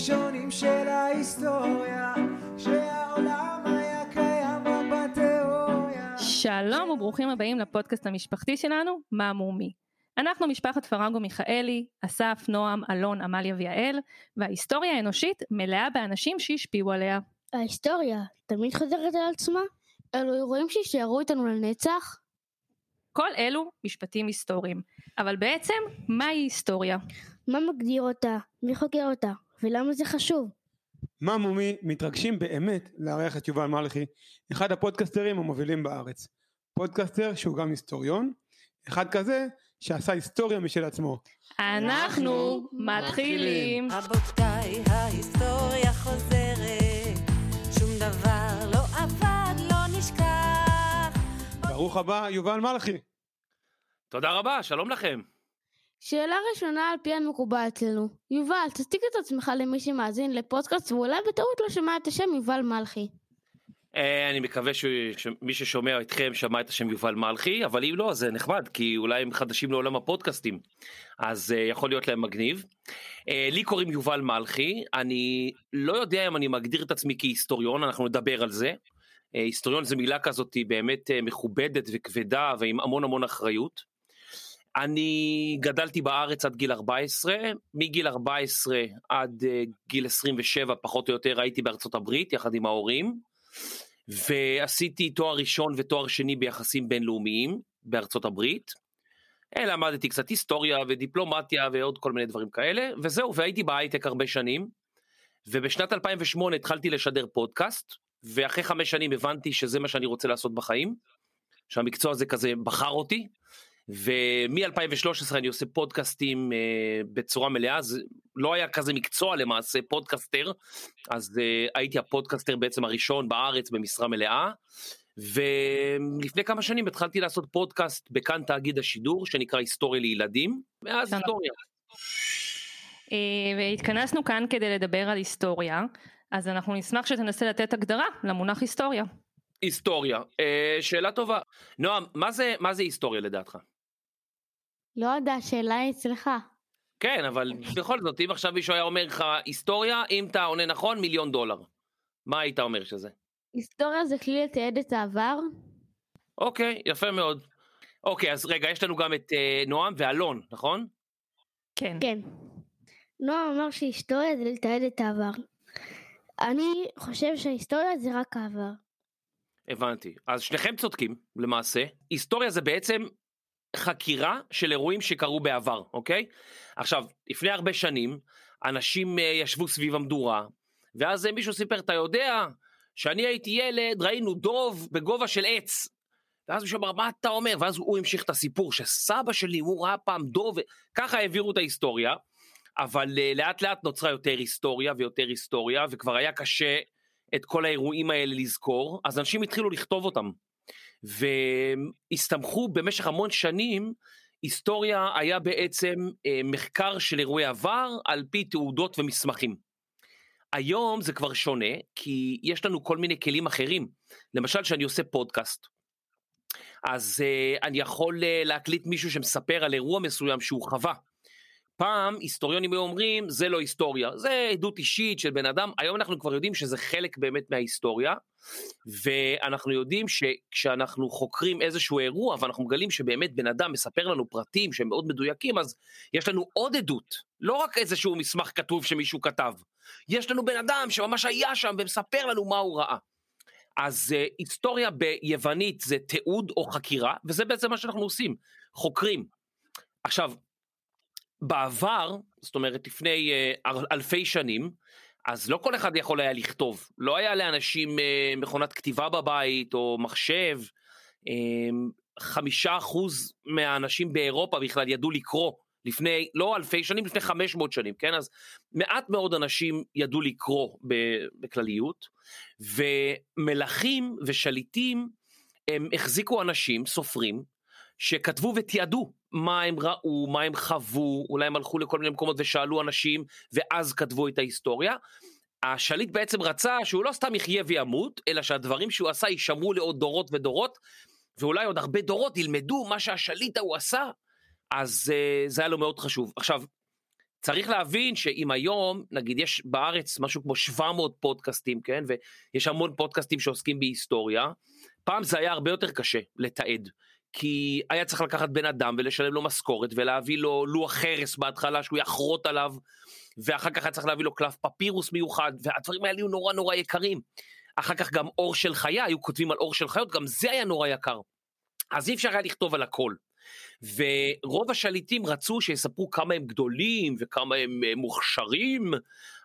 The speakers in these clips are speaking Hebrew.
הראשונים של ההיסטוריה, שהעולם היה קיים רק בתיאוריה. שלום וברוכים הבאים לפודקאסט המשפחתי שלנו, מה מומי. אנחנו משפחת פרגו מיכאלי, אסף, נועם, אלון, עמליה ויעל, וההיסטוריה האנושית מלאה באנשים שהשפיעו עליה. ההיסטוריה תמיד חוזרת על עצמה? אלו אירועים שישארו איתנו לנצח? כל אלו משפטים היסטוריים, אבל בעצם מהי היסטוריה? מה מגדיר אותה? מי חוקר אותה? ולמה זה חשוב? מה מומי מתרגשים באמת לארח את יובל מלחי, אחד הפודקסטרים המובילים בארץ. פודקסטר שהוא גם היסטוריון, אחד כזה שעשה היסטוריה משל עצמו. אנחנו מתחילים. רבותיי, ההיסטוריה חוזרת, שום דבר לא אבד, לא נשכח. ברוך הבא יובל מלכי. תודה רבה, שלום לכם. שאלה ראשונה על פי המקובל אצלנו. יובל, תציג את עצמך למי שמאזין לפודקאסט ואולי בטעות לא שמע את השם יובל מלכי. אה, אני מקווה שמי ששומע אתכם שמע את השם יובל מלכי, אבל אם לא, זה נחמד, כי אולי הם חדשים לעולם הפודקאסטים, אז אה, יכול להיות להם מגניב. אה, לי קוראים יובל מלכי, אני לא יודע אם אני מגדיר את עצמי כהיסטוריון, אנחנו נדבר על זה. היסטוריון זה מילה כזאת באמת מכובדת וכבדה ועם המון המון אחריות. אני גדלתי בארץ עד גיל 14, מגיל 14 עד אה, גיל 27 פחות או יותר הייתי בארצות הברית יחד עם ההורים, ועשיתי תואר ראשון ותואר שני ביחסים בינלאומיים בארצות הברית. אה, למדתי קצת היסטוריה ודיפלומטיה ועוד כל מיני דברים כאלה, וזהו, והייתי בהייטק הרבה שנים, ובשנת 2008 התחלתי לשדר פודקאסט, ואחרי חמש שנים הבנתי שזה מה שאני רוצה לעשות בחיים, שהמקצוע הזה כזה בחר אותי, ומ-2013 אני עושה פודקאסטים אה, בצורה מלאה, זה לא היה כזה מקצוע למעשה פודקסטר, אז אה, הייתי הפודקסטר בעצם הראשון בארץ במשרה מלאה, ולפני כמה שנים התחלתי לעשות פודקאסט בכאן תאגיד השידור שנקרא היסטוריה לילדים, מאז שלום. היסטוריה. אה, והתכנסנו כאן כדי לדבר על היסטוריה, אז אנחנו נשמח שתנסה לתת הגדרה למונח היסטוריה. היסטוריה, uh, שאלה טובה. נועם, מה זה, מה זה היסטוריה לדעתך? לא יודע, השאלה היא אצלך. כן, אבל בכל זאת, אם עכשיו מישהו היה אומר לך היסטוריה, אם אתה עונה נכון, מיליון דולר. מה היית אומר שזה? היסטוריה זה כלי לתעד את העבר? אוקיי, יפה מאוד. אוקיי, אז רגע, יש לנו גם את אה, נועם ואלון, נכון? כן. כן. נועם אמר שהיסטוריה זה לתעד את העבר. אני חושב שההיסטוריה זה רק העבר. הבנתי. אז שניכם צודקים, למעשה. היסטוריה זה בעצם חקירה של אירועים שקרו בעבר, אוקיי? עכשיו, לפני הרבה שנים, אנשים אה, ישבו סביב המדורה, ואז אה, מישהו סיפר, אתה יודע, שאני הייתי ילד, ראינו דוב בגובה של עץ. ואז מישהו אמר, מה אתה אומר? ואז הוא המשיך את הסיפור שסבא שלי, הוא ראה פעם דוב, ככה העבירו את ההיסטוריה. אבל uh, לאט לאט נוצרה יותר היסטוריה ויותר היסטוריה, וכבר היה קשה את כל האירועים האלה לזכור, אז אנשים התחילו לכתוב אותם. והסתמכו במשך המון שנים, היסטוריה היה בעצם uh, מחקר של אירועי עבר על פי תעודות ומסמכים. היום זה כבר שונה, כי יש לנו כל מיני כלים אחרים. למשל, שאני עושה פודקאסט, אז uh, אני יכול uh, להקליט מישהו שמספר על אירוע מסוים שהוא חווה. פעם היסטוריונים היו אומרים זה לא היסטוריה זה עדות אישית של בן אדם היום אנחנו כבר יודעים שזה חלק באמת מההיסטוריה ואנחנו יודעים שכשאנחנו חוקרים איזשהו אירוע ואנחנו מגלים שבאמת בן אדם מספר לנו פרטים שהם מאוד מדויקים אז יש לנו עוד עדות לא רק איזשהו מסמך כתוב שמישהו כתב יש לנו בן אדם שממש היה שם ומספר לנו מה הוא ראה. אז uh, היסטוריה ביוונית זה תיעוד או חקירה וזה בעצם מה שאנחנו עושים חוקרים. עכשיו בעבר, זאת אומרת לפני uh, אלפי שנים, אז לא כל אחד יכול היה לכתוב, לא היה לאנשים uh, מכונת כתיבה בבית או מחשב, uh, חמישה אחוז מהאנשים באירופה בכלל ידעו לקרוא לפני, לא אלפי שנים, לפני 500 שנים, כן? אז מעט מאוד אנשים ידעו לקרוא בכלליות, ומלכים ושליטים הם החזיקו אנשים, סופרים, שכתבו ותיעדו מה הם ראו, מה הם חוו, אולי הם הלכו לכל מיני מקומות ושאלו אנשים ואז כתבו את ההיסטוריה. השליט בעצם רצה שהוא לא סתם יחיה וימות, אלא שהדברים שהוא עשה יישמרו לעוד דורות ודורות, ואולי עוד הרבה דורות ילמדו מה שהשליט ההוא עשה, אז uh, זה היה לו מאוד חשוב. עכשיו, צריך להבין שאם היום, נגיד יש בארץ משהו כמו 700 פודקאסטים, כן? ויש המון פודקאסטים שעוסקים בהיסטוריה, פעם זה היה הרבה יותר קשה לתעד. כי היה צריך לקחת בן אדם ולשלם לו משכורת ולהביא לו לוח חרס בהתחלה שהוא יחרוט עליו ואחר כך היה צריך להביא לו קלף פפירוס מיוחד והדברים האלה היו נורא נורא יקרים. אחר כך גם אור של חיה, היו כותבים על אור של חיות, גם זה היה נורא יקר. אז אי אפשר היה לכתוב על הכל. ורוב השליטים רצו שיספרו כמה הם גדולים וכמה הם אה, מוכשרים,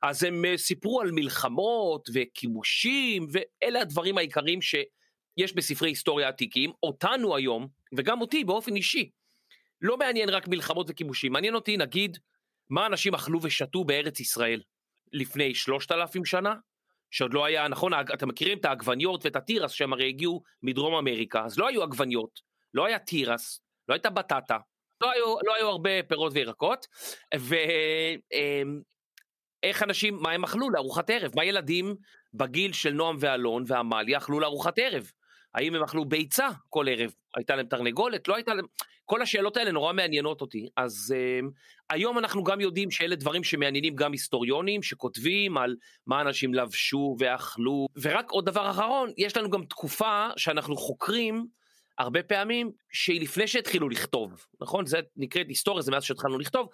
אז הם אה, סיפרו על מלחמות וכיבושים, ואלה הדברים העיקריים שיש בספרי היסטוריה עתיקים. אותנו היום, וגם אותי באופן אישי, לא מעניין רק מלחמות וכיבושים, מעניין אותי נגיד מה אנשים אכלו ושתו בארץ ישראל לפני שלושת אלפים שנה, שעוד לא היה, נכון, אתם מכירים את העגבניות ואת התירס שהם הרי הגיעו מדרום אמריקה, אז לא היו עגבניות, לא היה תירס, לא הייתה בטטה, לא היו, לא היו הרבה פירות וירקות, ואיך אנשים, מה הם אכלו לארוחת ערב? מה ילדים בגיל של נועם ואלון ועמליה אכלו לארוחת ערב? האם הם אכלו ביצה כל ערב? הייתה להם תרנגולת? לא הייתה להם... כל השאלות האלה נורא מעניינות אותי. אז um, היום אנחנו גם יודעים שאלה דברים שמעניינים גם היסטוריונים, שכותבים על מה אנשים לבשו ואכלו. ורק עוד דבר אחרון, יש לנו גם תקופה שאנחנו חוקרים הרבה פעמים שהיא לפני שהתחילו לכתוב, נכון? זה נקראת היסטוריה, זה מאז שהתחלנו לכתוב.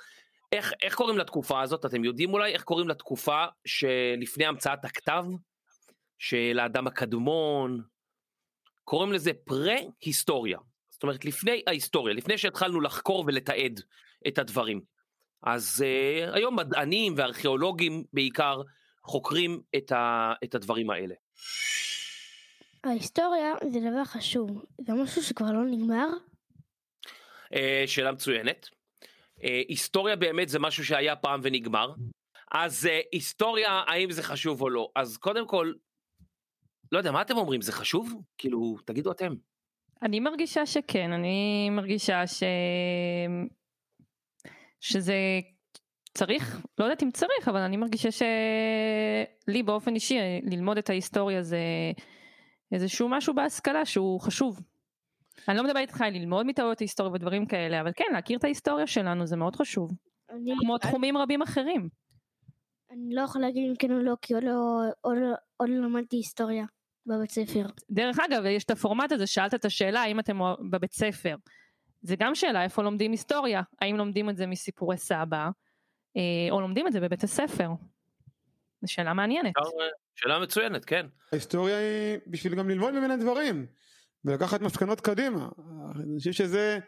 איך, איך קוראים לתקופה הזאת? אתם יודעים אולי איך קוראים לתקופה שלפני המצאת הכתב? של האדם הקדמון, קוראים לזה פרה-היסטוריה. זאת אומרת, לפני ההיסטוריה, לפני שהתחלנו לחקור ולתעד את הדברים. אז uh, היום מדענים וארכיאולוגים בעיקר חוקרים את, ה, את הדברים האלה. ההיסטוריה זה דבר חשוב, זה משהו שכבר לא נגמר? Uh, שאלה מצוינת. Uh, היסטוריה באמת זה משהו שהיה פעם ונגמר. אז uh, היסטוריה, האם זה חשוב או לא? אז קודם כל, לא יודע, מה אתם אומרים, זה חשוב? כאילו, תגידו אתם. אני מרגישה שכן, אני מרגישה ש... שזה צריך, לא יודעת אם צריך, אבל אני מרגישה שלי באופן אישי ללמוד את ההיסטוריה זה איזשהו משהו בהשכלה שהוא חשוב. אני לא מדברת איתך על ללמוד מטעויות היסטוריה ודברים כאלה, אבל כן, להכיר את ההיסטוריה שלנו זה מאוד חשוב. אני, כמו תחומים רבים אחרים. אני לא יכולה להגיד אם כן או לא, כי עוד לא, עוד לא, עוד לא למדתי היסטוריה בבית ספר. דרך אגב, יש את הפורמט הזה, שאלת את השאלה האם אתם בבית ספר. זה גם שאלה איפה לומדים היסטוריה, האם לומדים את זה מסיפורי סבא, אה, או לומדים את זה בבית הספר. זו שאלה מעניינת. שאלה מצוינת, כן. ההיסטוריה היא בשביל גם ללמוד ממנה דברים, ולקחת מסקנות קדימה. אני חושב שזה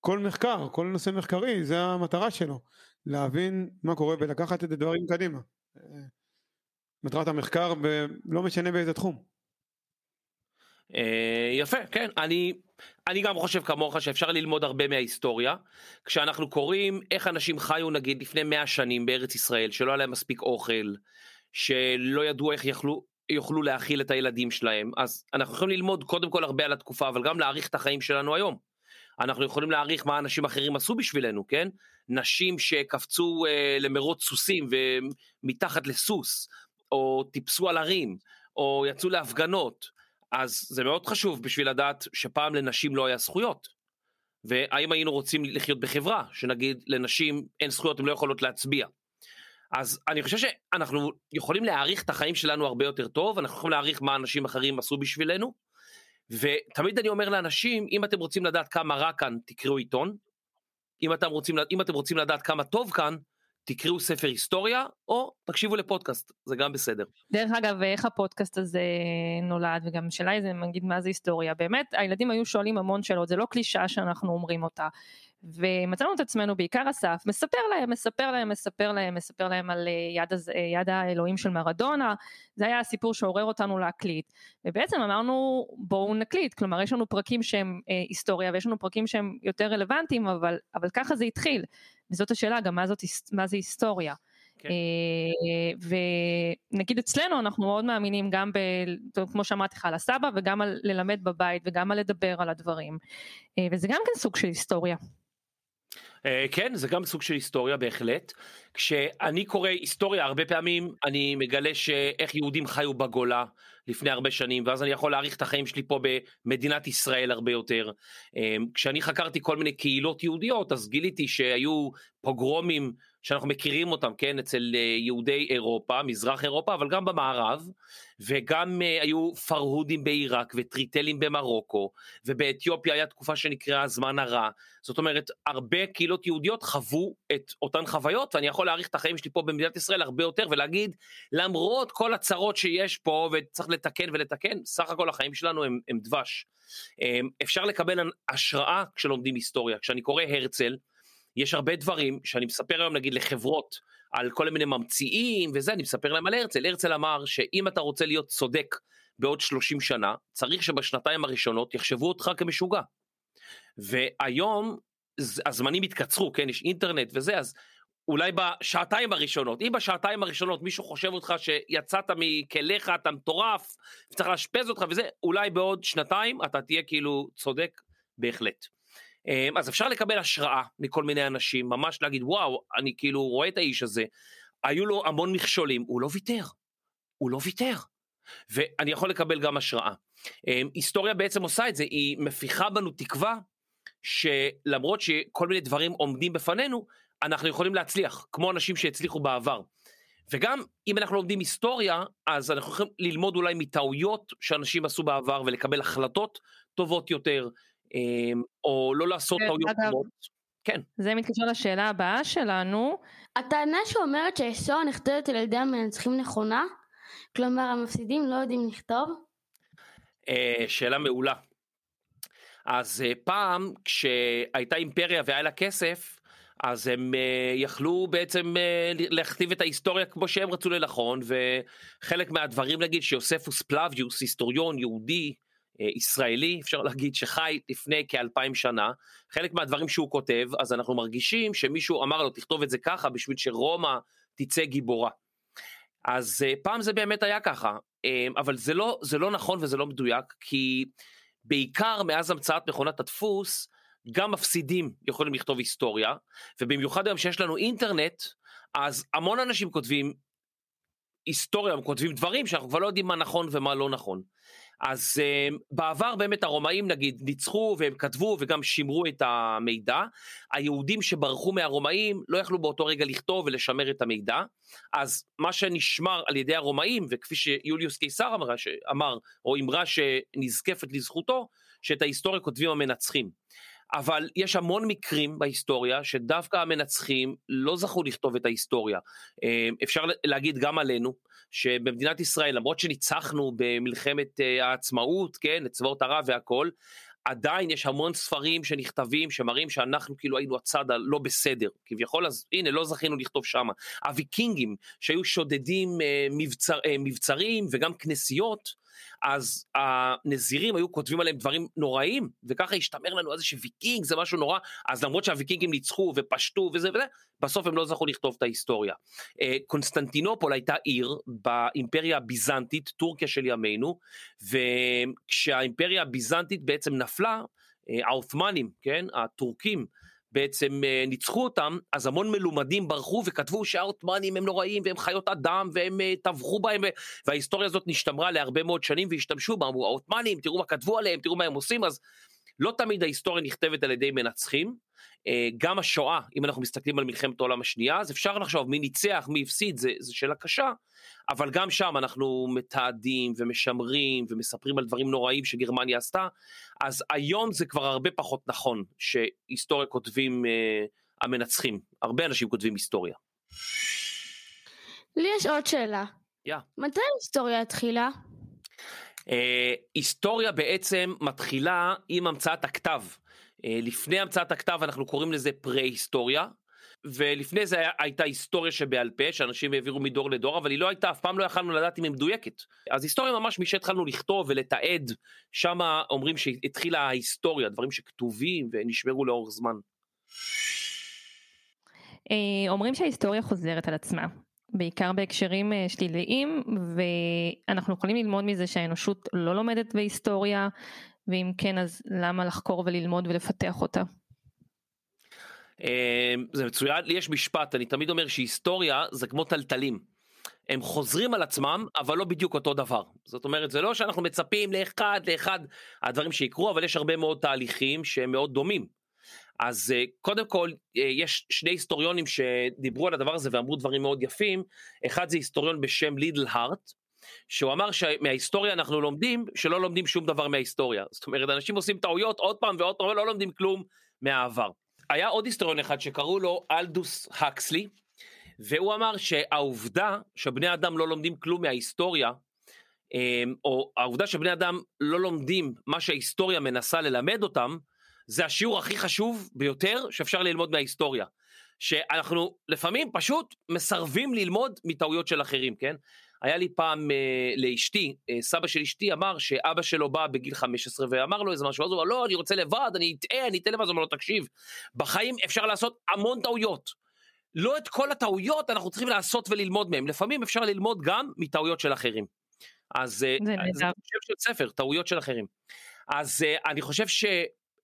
כל מחקר, כל נושא מחקרי, זה המטרה שלו, להבין מה קורה ולקחת את הדברים קדימה. מטרת המחקר, ב... לא משנה באיזה תחום. אה, יפה, כן, אני, אני גם חושב כמוך שאפשר ללמוד הרבה מההיסטוריה. כשאנחנו קוראים איך אנשים חיו נגיד לפני 100 שנים בארץ ישראל, שלא היה להם מספיק אוכל, שלא ידעו איך יכלו, יוכלו להאכיל את הילדים שלהם, אז אנחנו יכולים ללמוד קודם כל הרבה על התקופה, אבל גם להעריך את החיים שלנו היום. אנחנו יכולים להעריך מה אנשים אחרים עשו בשבילנו, כן? נשים שקפצו אה, למרוץ סוסים ומתחת לסוס, או טיפסו על הרים, או יצאו להפגנות, אז זה מאוד חשוב בשביל לדעת שפעם לנשים לא היה זכויות. והאם היינו רוצים לחיות בחברה, שנגיד לנשים אין זכויות, הן לא יכולות להצביע. אז אני חושב שאנחנו יכולים להעריך את החיים שלנו הרבה יותר טוב, אנחנו יכולים להעריך מה אנשים אחרים עשו בשבילנו, ותמיד אני אומר לאנשים, אם אתם רוצים לדעת כמה רע כאן, תקראו עיתון, אם אתם רוצים, אם אתם רוצים לדעת כמה טוב כאן, תקראו ספר היסטוריה, או תקשיבו לפודקאסט, זה גם בסדר. דרך אגב, איך הפודקאסט הזה נולד, וגם שאלה היא, נגיד, מה זה היסטוריה? באמת, הילדים היו שואלים המון שאלות, זה לא קלישאה שאנחנו אומרים אותה. ומצאנו את עצמנו בעיקר אסף, מספר להם, מספר להם, מספר להם, מספר להם על אה, יד. אה, יד האלוהים של מרדונה, זה היה הסיפור שעורר אותנו להקליט, ובעצם אמרנו בואו נקליט, כלומר יש לנו פרקים שהם אה, היסטוריה ויש לנו פרקים שהם יותר רלוונטיים, אבל, אבל ככה זה התחיל, וזאת השאלה גם מה, זאת, מה זה היסטוריה. כן. אה, ונגיד אצלנו אנחנו מאוד מאמינים גם ב... כמו שאמרתי לך על הסבא וגם על ללמד בבית וגם על לדבר על הדברים אה, וזה גם כן סוג של היסטוריה. אה, כן זה גם סוג של היסטוריה בהחלט כשאני קורא היסטוריה הרבה פעמים אני מגלה שאיך יהודים חיו בגולה לפני הרבה שנים, ואז אני יכול להעריך את החיים שלי פה במדינת ישראל הרבה יותר. אמ, כשאני חקרתי כל מיני קהילות יהודיות, אז גיליתי שהיו פוגרומים שאנחנו מכירים אותם, כן, אצל אה, יהודי אירופה, מזרח אירופה, אבל גם במערב, וגם uh, היו פרהודים בעיראק וטריטלים במרוקו, ובאתיופיה היה תקופה שנקראה זמן הרע. זאת אומרת, הרבה קהילות יהודיות חוו את אותן חוויות, ואני יכול להעריך את החיים שלי פה במדינת ישראל הרבה יותר, ולהגיד, למרות כל הצרות שיש פה, וצריך לתקן ולתקן, סך הכל החיים שלנו הם, הם דבש. Um, אפשר לקבל השראה כשלומדים היסטוריה. כשאני קורא הרצל, יש הרבה דברים שאני מספר היום נגיד לחברות על כל מיני ממציאים וזה, אני מספר להם על הרצל. הרצל אמר שאם אתה רוצה להיות צודק בעוד 30 שנה, צריך שבשנתיים הראשונות יחשבו אותך כמשוגע. והיום הזמנים התקצרו, כן, יש אינטרנט וזה, אז אולי בשעתיים הראשונות, אם בשעתיים הראשונות מישהו חושב אותך שיצאת מכליך, אתה מטורף, צריך לאשפז אותך וזה, אולי בעוד שנתיים אתה תהיה כאילו צודק בהחלט. אמ, אז אפשר לקבל השראה מכל מיני אנשים, ממש להגיד וואו, אני כאילו רואה את האיש הזה, היו לו המון מכשולים, הוא לא ויתר, הוא לא ויתר. ואני יכול לקבל גם השראה. אמ, היסטוריה בעצם עושה את זה, היא מפיחה בנו תקווה שלמרות שכל מיני דברים עומדים בפנינו, אנחנו יכולים להצליח, כמו אנשים שהצליחו בעבר. וגם אם אנחנו לומדים היסטוריה, אז אנחנו יכולים ללמוד אולי מטעויות שאנשים עשו בעבר ולקבל החלטות טובות יותר, אמ, או לא לעשות כן, טעויות. טובות. כן, זה מתקשר לשאלה הבאה שלנו, הטענה שאומרת שההיסטוריה נכתבת על ידי המנצחים נכונה? כלומר המפסידים לא יודעים לכתוב? אה, שאלה מעולה. אז אה, פעם כשהייתה אימפריה והיה לה כסף, אז הם אה, יכלו בעצם אה, להכתיב את ההיסטוריה כמו שהם רצו לנכון, וחלק מהדברים נגיד שיוספוס פלביוס, היסטוריון יהודי, אה, ישראלי, אפשר להגיד שחי לפני כאלפיים שנה, חלק מהדברים שהוא כותב, אז אנחנו מרגישים שמישהו אמר לו תכתוב את זה ככה בשביל שרומא תצא גיבורה. אז פעם זה באמת היה ככה, אבל זה לא, זה לא נכון וזה לא מדויק, כי בעיקר מאז המצאת מכונת הדפוס, גם מפסידים יכולים לכתוב היסטוריה, ובמיוחד היום שיש לנו אינטרנט, אז המון אנשים כותבים היסטוריה, הם כותבים דברים שאנחנו כבר לא יודעים מה נכון ומה לא נכון. אז uh, בעבר באמת הרומאים נגיד ניצחו והם כתבו וגם שימרו את המידע, היהודים שברחו מהרומאים לא יכלו באותו רגע לכתוב ולשמר את המידע, אז מה שנשמר על ידי הרומאים וכפי שיוליוס קיסר אמר, אמר או אמרה שנזקפת לזכותו, שאת ההיסטוריה כותבים המנצחים. אבל יש המון מקרים בהיסטוריה שדווקא המנצחים לא זכו לכתוב את ההיסטוריה. אה, אפשר להגיד גם עלינו, שבמדינת ישראל, למרות שניצחנו במלחמת אה, העצמאות, כן, את צבאות ערב והכל, עדיין יש המון ספרים שנכתבים שמראים שאנחנו כאילו היינו הצד הלא בסדר כביכול אז הנה לא זכינו לכתוב שמה הוויקינגים שהיו שודדים אה, מבצר, אה, מבצרים וגם כנסיות אז הנזירים היו כותבים עליהם דברים נוראים וככה השתמר לנו איזה שוויקינג זה משהו נורא אז למרות שהוויקינגים ניצחו ופשטו וזה וזה בסוף הם לא זכו לכתוב את ההיסטוריה. אה, קונסטנטינופול הייתה עיר באימפריה הביזנטית טורקיה של ימינו וכשהאימפריה הביזנטית בעצם נפלה אה, העות'מאנים כן הטורקים בעצם אה, ניצחו אותם, אז המון מלומדים ברחו וכתבו שהעות'מאנים הם נוראים והם חיות אדם והם אה, טבחו בהם, וההיסטוריה הזאת נשתמרה להרבה מאוד שנים והשתמשו בה, אמרו העות'מאנים, תראו מה כתבו עליהם, תראו מה הם עושים, אז לא תמיד ההיסטוריה נכתבת על ידי מנצחים, אה, גם השואה, אם אנחנו מסתכלים על מלחמת העולם השנייה, אז אפשר לחשוב מי ניצח, מי הפסיד, זו שאלה קשה, אבל גם שם אנחנו מתעדים ומשמרים ומספרים על דברים נוראים שגרמניה עשתה, אז היום זה כבר הרבה פחות נכון שהיסטוריה כותבים אה, המנצחים, הרבה אנשים כותבים היסטוריה. לי יש עוד שאלה. יא. מתי ההיסטוריה התחילה? אה, היסטוריה בעצם מתחילה עם המצאת הכתב. אה, לפני המצאת הכתב אנחנו קוראים לזה פרה-היסטוריה, ולפני זה היה, הייתה היסטוריה שבעל פה שאנשים העבירו מדור לדור אבל היא לא הייתה אף פעם לא יכלנו לדעת אם היא מדויקת אז היסטוריה ממש משהתחלנו לכתוב ולתעד שם אומרים שהתחילה ההיסטוריה דברים שכתובים ונשמרו לאורך זמן. אה, אומרים שההיסטוריה חוזרת על עצמה, בעיקר בהקשרים אה, שליליים, ואנחנו יכולים ללמוד מזה שהאנושות לא לומדת בהיסטוריה, ואם כן אז למה לחקור וללמוד ולפתח אותה. אה, זה מצוין, לי יש משפט, אני תמיד אומר שהיסטוריה זה כמו טלטלים. הם חוזרים על עצמם, אבל לא בדיוק אותו דבר. זאת אומרת, זה לא שאנחנו מצפים לאחד לאחד הדברים שיקרו, אבל יש הרבה מאוד תהליכים שהם מאוד דומים. אז אה, קודם כל, אה, יש שני היסטוריונים שדיברו על הדבר הזה ואמרו דברים מאוד יפים. אחד זה היסטוריון בשם לידל הארט, שהוא אמר שמההיסטוריה אנחנו לומדים שלא לומדים שום דבר מההיסטוריה. זאת אומרת, אנשים עושים טעויות עוד פעם ועוד פעם ולא לומדים כלום מהעבר. היה עוד היסטוריון אחד שקראו לו אלדוס הקסלי, והוא אמר שהעובדה שבני אדם לא לומדים כלום מההיסטוריה, אמ, או העובדה שבני אדם לא לומדים מה שההיסטוריה מנסה ללמד אותם, זה השיעור הכי חשוב ביותר שאפשר ללמוד מההיסטוריה. שאנחנו לפעמים פשוט מסרבים ללמוד מטעויות של אחרים, כן? היה לי פעם אה, לאשתי, אה, סבא של אשתי אמר שאבא שלו בא בגיל 15 ואמר לו איזה משהו, אז הוא אמר לא, אני רוצה לבד, אני אטעה, אני אתן לבד, אז הוא אמר לו, תקשיב, בחיים אפשר לעשות המון טעויות. לא את כל הטעויות אנחנו צריכים לעשות וללמוד מהם, לפעמים אפשר ללמוד גם מטעויות של אחרים. אז אה, זה זה של ספר, טעויות של אחרים. אז אה, אני חושב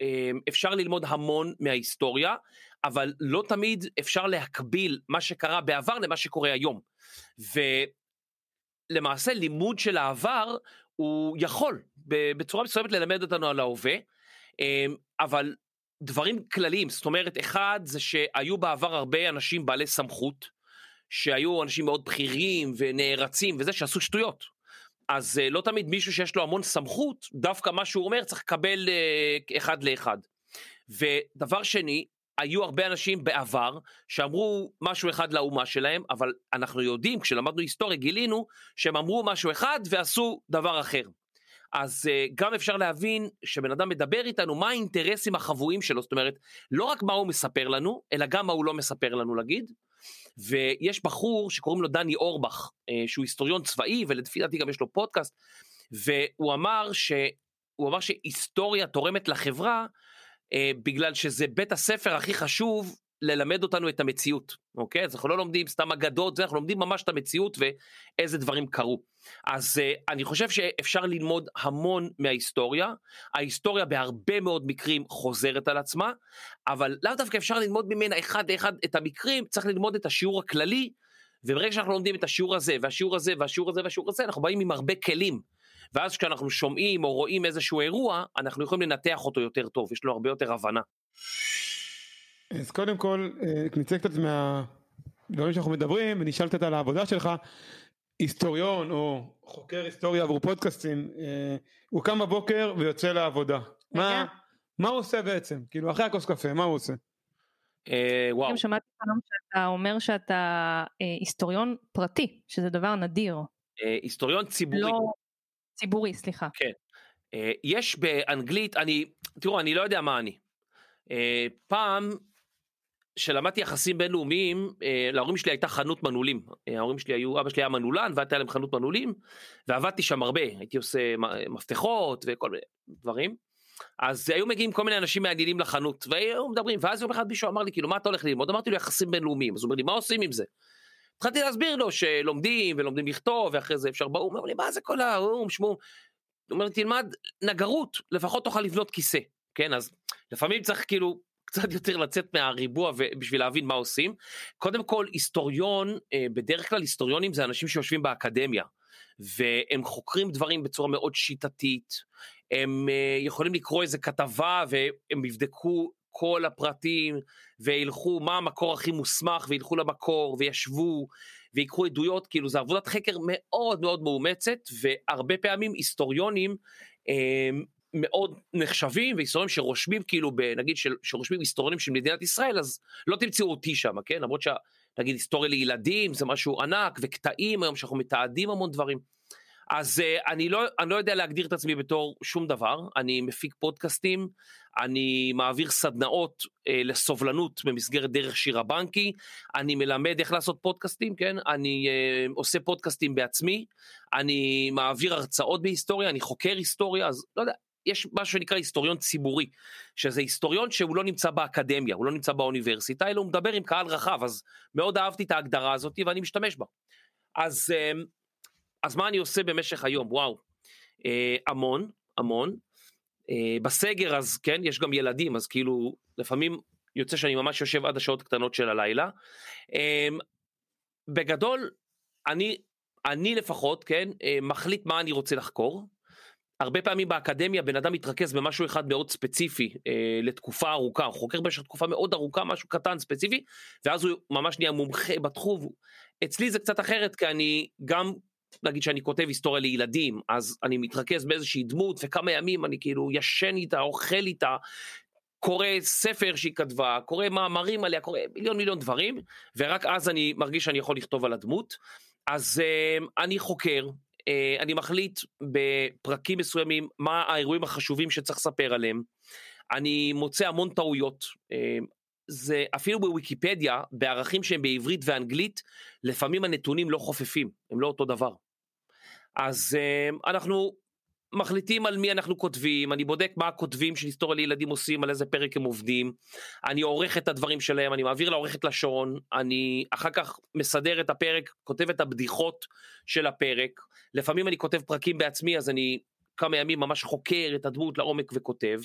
שאפשר ללמוד המון מההיסטוריה, אבל לא תמיד אפשר להקביל מה שקרה בעבר למה שקורה היום. ולמעשה לימוד של העבר הוא יכול בצורה מסוימת ללמד אותנו על ההווה, אה, אבל דברים כלליים, זאת אומרת, אחד זה שהיו בעבר הרבה אנשים בעלי סמכות, שהיו אנשים מאוד בכירים ונערצים וזה שעשו שטויות. אז אה, לא תמיד מישהו שיש לו המון סמכות, דווקא מה שהוא אומר צריך לקבל אה, אחד לאחד. ודבר שני, היו הרבה אנשים בעבר שאמרו משהו אחד לאומה שלהם, אבל אנחנו יודעים, כשלמדנו היסטוריה גילינו שהם אמרו משהו אחד ועשו דבר אחר. אז uh, גם אפשר להבין שבן אדם מדבר איתנו מה האינטרסים החבויים שלו, זאת אומרת, לא רק מה הוא מספר לנו, אלא גם מה הוא לא מספר לנו להגיד. ויש בחור שקוראים לו דני אורבך, uh, שהוא היסטוריון צבאי, ולפי דעתי גם יש לו פודקאסט, והוא אמר, ש... הוא אמר שהיסטוריה תורמת לחברה, uh, בגלל שזה בית הספר הכי חשוב ללמד אותנו את המציאות, אוקיי? אז אנחנו לא לומדים סתם אגדות, אנחנו לומדים ממש את המציאות ואיזה דברים קרו. אז uh, אני חושב שאפשר ללמוד המון מההיסטוריה, ההיסטוריה בהרבה מאוד מקרים חוזרת על עצמה, אבל לאו דווקא אפשר ללמוד ממנה אחד לאחד את המקרים, צריך ללמוד את השיעור הכללי, וברגע שאנחנו לומדים את השיעור הזה, והשיעור הזה, והשיעור הזה, והשיעור הזה, אנחנו באים עם הרבה כלים. ואז כשאנחנו שומעים או רואים איזשהו אירוע, אנחנו יכולים לנתח אותו יותר טוב, יש לו הרבה יותר הבנה. אז קודם כל, אה, נצא קצת מהדברים שאנחנו מדברים, ונשאל קצת על העבודה שלך. היסטוריון או חוקר היסטוריה עבור פודקאסטים, אה, הוא קם בבוקר ויוצא לעבודה. מה, מה הוא עושה בעצם? כאילו, אחרי הכוס קפה, מה הוא עושה? אה, וואו, גם שמעתי פעם שאתה אומר שאתה היסטוריון פרטי, שזה דבר נדיר. אה, היסטוריון ציבורי. לא ציבורי, סליחה. אה, יש באנגלית, אני, תראו, אני לא יודע מה אני. אה, פעם, שלמדתי יחסים בינלאומיים, אה, להורים שלי הייתה חנות מנעולים. אה, ההורים שלי היו, אבא שלי היה מנעולן, והייתה להם חנות מנעולים, ועבדתי שם הרבה, הייתי עושה מפתחות וכל מיני דברים. אז היו מגיעים כל מיני אנשים מעניינים לחנות, והיו מדברים, ואז יום אחד מישהו אמר לי, כאילו, מה אתה הולך ללמוד? אמרתי לו, יחסים בינלאומיים. אז הוא אומר לי, מה עושים עם זה? התחלתי להסביר לו שלומדים ולומדים לכתוב, ואחרי זה אפשר באו"ם, הוא אומר לי, מה זה כל האו"ם, שמום? הוא אומר לי, תלמד נגרות, לפחות תוכל לבנות כיסא, כן? אז לפעמים צריך כאילו קצת יותר לצאת מהריבוע בשביל להבין מה עושים. קודם כל, היסטוריון, אה, בדרך כלל היסטוריונים זה אנשים שיושבים באקדמיה, והם חוקרים דברים בצורה מאוד שיטתית, הם אה, יכולים לקרוא איזה כתבה והם יבדקו כל הפרטים וילכו מה המקור הכי מוסמך וילכו למקור וישבו ויקחו עדויות, כאילו זה עבודת חקר מאוד מאוד מאומצת והרבה פעמים היסטוריונים אה, מאוד נחשבים והיסטוריונים שרושמים כאילו, נגיד שרושמים היסטוריונים של מדינת ישראל אז לא תמצאו אותי שם, כן? למרות שנגיד היסטוריה לילדים זה משהו ענק וקטעים היום שאנחנו מתעדים המון דברים. אז uh, אני, לא, אני לא יודע להגדיר את עצמי בתור שום דבר, אני מפיק פודקאסטים, אני מעביר סדנאות uh, לסובלנות במסגרת דרך שיר הבנקי, אני מלמד איך לעשות פודקאסטים, כן? אני uh, עושה פודקאסטים בעצמי, אני מעביר הרצאות בהיסטוריה, אני חוקר היסטוריה, אז לא יודע, יש משהו שנקרא היסטוריון ציבורי, שזה היסטוריון שהוא לא נמצא באקדמיה, הוא לא נמצא באוניברסיטה, אלא הוא מדבר עם קהל רחב, אז מאוד אהבתי את ההגדרה הזאת ואני משתמש בה. אז, אה, אז מה אני עושה במשך היום? וואו, אה, המון, המון. אה, בסגר אז כן, יש גם ילדים, אז כאילו לפעמים יוצא שאני ממש יושב עד השעות הקטנות של הלילה. אה, בגדול, אני אני לפחות, כן, אה, מחליט מה אני רוצה לחקור. הרבה פעמים באקדמיה בן אדם מתרכז במשהו אחד מאוד ספציפי אה, לתקופה ארוכה, הוא חוקר במשך תקופה מאוד ארוכה, משהו קטן ספציפי, ואז הוא ממש נהיה מומחה בתחום. אצלי זה קצת אחרת, כי אני גם, נגיד שאני כותב היסטוריה לילדים, אז אני מתרכז באיזושהי דמות, וכמה ימים אני כאילו ישן איתה, אוכל איתה, קורא ספר שהיא כתבה, קורא מאמרים עליה, קורא מיליון מיליון דברים, ורק אז אני מרגיש שאני יכול לכתוב על הדמות. אז uh, אני חוקר, אני מחליט בפרקים מסוימים מה האירועים החשובים שצריך לספר עליהם. אני מוצא המון טעויות. Uh, זה אפילו בוויקיפדיה, בערכים שהם בעברית ואנגלית, לפעמים הנתונים לא חופפים, הם לא אותו דבר. אז uh, אנחנו מחליטים על מי אנחנו כותבים, אני בודק מה הכותבים של היסטוריה לילדים עושים, על איזה פרק הם עובדים, אני עורך את הדברים שלהם, אני מעביר לעורכת לשון, אני אחר כך מסדר את הפרק, כותב את הבדיחות של הפרק, לפעמים אני כותב פרקים בעצמי, אז אני כמה ימים ממש חוקר את הדמות לעומק וכותב,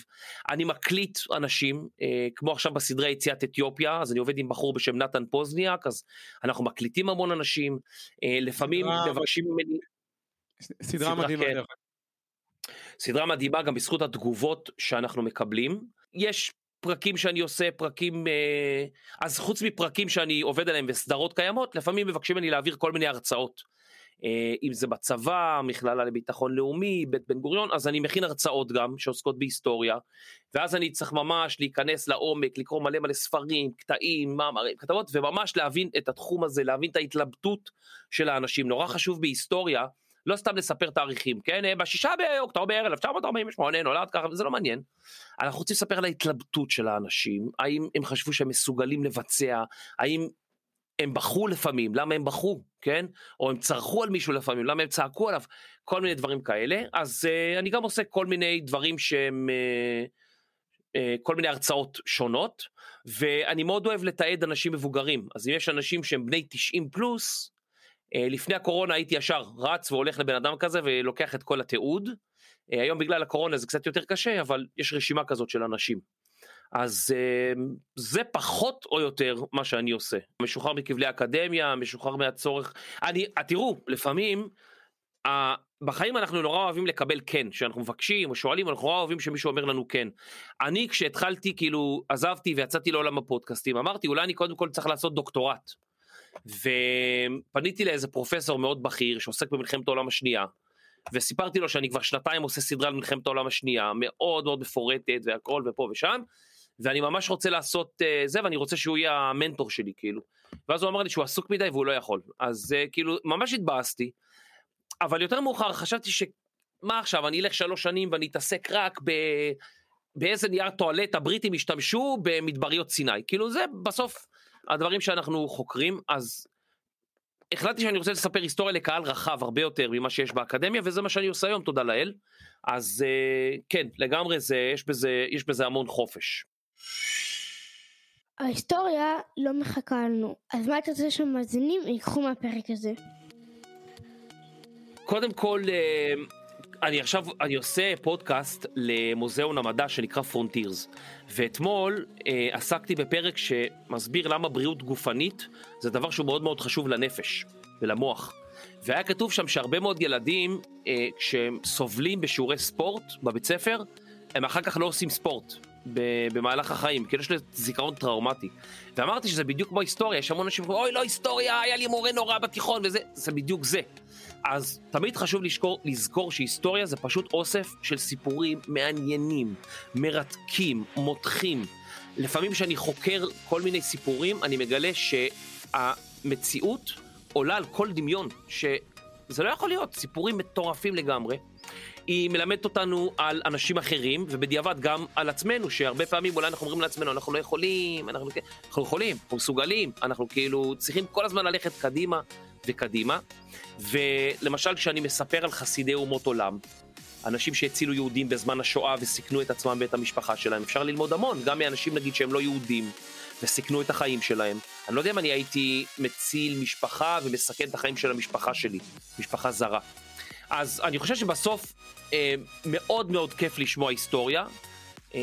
אני מקליט אנשים, אה, כמו עכשיו בסדרי יציאת אתיופיה, אז אני עובד עם בחור בשם נתן פוזניאק, אז אנחנו מקליטים המון אנשים, אה, לפעמים מבקשים ממני... סדרה סדרה, מדהימה כן. סדרה מדהימה גם בזכות התגובות שאנחנו מקבלים. יש פרקים שאני עושה, פרקים... אה, אז חוץ מפרקים שאני עובד עליהם וסדרות קיימות, לפעמים מבקשים ממני להעביר כל מיני הרצאות. אה, אם זה בצבא, מכללה לביטחון לאומי, בית בן גוריון, אז אני מכין הרצאות גם שעוסקות בהיסטוריה, ואז אני צריך ממש להיכנס לעומק, לקרוא מלא מלא ספרים, קטעים, מאמרים, כתבות, וממש להבין את התחום הזה, להבין את ההתלבטות של האנשים. נורא חשוב בהיסטוריה, לא סתם לספר תאריכים, כן? אה, בשישה באוקטובר 1948 נולד ככה, זה לא מעניין. אנחנו רוצים לספר על ההתלבטות של האנשים, האם הם חשבו שהם מסוגלים לבצע, האם הם בכו לפעמים, למה הם בכו, כן? או הם צרחו על מישהו לפעמים, למה הם צעקו עליו, כל מיני דברים כאלה. אז uh, אני גם עושה כל מיני דברים שהם, uh, כל מיני הרצאות שונות, ואני מאוד אוהב לתעד אנשים מבוגרים. אז אם יש אנשים שהם בני 90 פלוס, לפני הקורונה הייתי ישר רץ והולך לבן אדם כזה ולוקח את כל התיעוד. Uh, היום בגלל הקורונה זה קצת יותר קשה, אבל יש רשימה כזאת של אנשים. אז uh, זה פחות או יותר מה שאני עושה. משוחרר מכבלי אקדמיה, משוחרר מהצורך. אני, תראו, לפעמים, בחיים אנחנו נורא אוהבים לקבל כן, שאנחנו מבקשים או שואלים, אנחנו נורא אוהבים שמישהו אומר לנו כן. אני כשהתחלתי, כאילו, עזבתי ויצאתי לעולם הפודקאסטים, אמרתי, אולי אני קודם כל צריך לעשות דוקטורט. ופניתי לאיזה פרופסור מאוד בכיר שעוסק במלחמת העולם השנייה, וסיפרתי לו שאני כבר שנתיים עושה סדרה על מלחמת העולם השנייה, מאוד מאוד מפורטת והכל ופה ושם, ואני ממש רוצה לעשות uh, זה, ואני רוצה שהוא יהיה המנטור שלי, כאילו. ואז הוא אמר לי שהוא עסוק מדי והוא לא יכול. אז uh, כאילו, ממש התבאסתי. אבל יותר מאוחר חשבתי ש... מה עכשיו, אני אלך שלוש שנים ואני אתעסק רק ב... באיזה נייר טואלט הבריטים השתמשו במדבריות סיני. כאילו זה בסוף הדברים שאנחנו חוקרים, אז החלטתי שאני רוצה לספר היסטוריה לקהל רחב הרבה יותר ממה שיש באקדמיה, וזה מה שאני עושה היום, תודה לאל. אז אה, כן, לגמרי זה, יש בזה, יש בזה המון חופש. ההיסטוריה לא מחכה לנו, אז מה אתה רוצה שהמאזינים ייקחו מהפרק הזה? קודם כל, אה, אני עכשיו, אני עושה פודקאסט למוזיאון המדע שנקרא Frontiers, ואתמול אה, עסקתי בפרק שמסביר למה בריאות גופנית זה דבר שהוא מאוד מאוד חשוב לנפש ולמוח. והיה כתוב שם שהרבה מאוד ילדים, אה, כשהם סובלים בשיעורי ספורט בבית ספר, הם אחר כך לא עושים ספורט במהלך החיים, כאילו יש לזה זיכרון טראומטי. ואמרתי שזה בדיוק כמו היסטוריה, יש המון אנשים שאומרים, אוי לא היסטוריה, היה לי מורה נורא בתיכון וזה, זה בדיוק זה. אז תמיד חשוב לזכור, לזכור שהיסטוריה זה פשוט אוסף של סיפורים מעניינים, מרתקים, מותחים. לפעמים כשאני חוקר כל מיני סיפורים, אני מגלה שהמציאות עולה על כל דמיון, שזה לא יכול להיות, סיפורים מטורפים לגמרי. היא מלמדת אותנו על אנשים אחרים, ובדיעבד גם על עצמנו, שהרבה פעמים אולי אנחנו אומרים לעצמנו, אנחנו לא יכולים, אנחנו, אנחנו יכולים, אנחנו מסוגלים, אנחנו כאילו צריכים כל הזמן ללכת קדימה וקדימה. ולמשל, כשאני מספר על חסידי אומות עולם, אנשים שהצילו יהודים בזמן השואה וסיכנו את עצמם ואת המשפחה שלהם, אפשר ללמוד המון, גם מאנשים נגיד שהם לא יהודים, וסיכנו את החיים שלהם. אני לא יודע אם אני הייתי מציל משפחה ומסכן את החיים של המשפחה שלי, משפחה זרה. אז אני חושב שבסוף אה, מאוד מאוד כיף לשמוע היסטוריה, אה,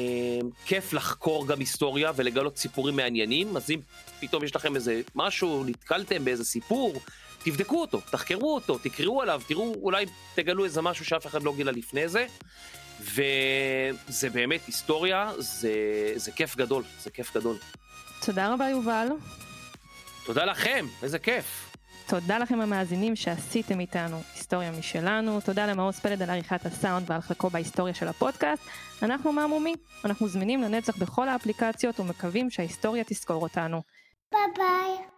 כיף לחקור גם היסטוריה ולגלות סיפורים מעניינים, אז אם פתאום יש לכם איזה משהו, נתקלתם באיזה סיפור, תבדקו אותו, תחקרו אותו, תקראו עליו, תראו, אולי תגלו איזה משהו שאף אחד לא גילה לפני זה. וזה באמת היסטוריה, זה, זה כיף גדול, זה כיף גדול. תודה רבה יובל. תודה לכם, איזה כיף. תודה לכם המאזינים שעשיתם איתנו היסטוריה משלנו, תודה למעוז פלד על עריכת הסאונד ועל חלקו בהיסטוריה של הפודקאסט. אנחנו מהמומי, אנחנו זמינים לנצח בכל האפליקציות ומקווים שההיסטוריה תזכור אותנו. ביי ביי.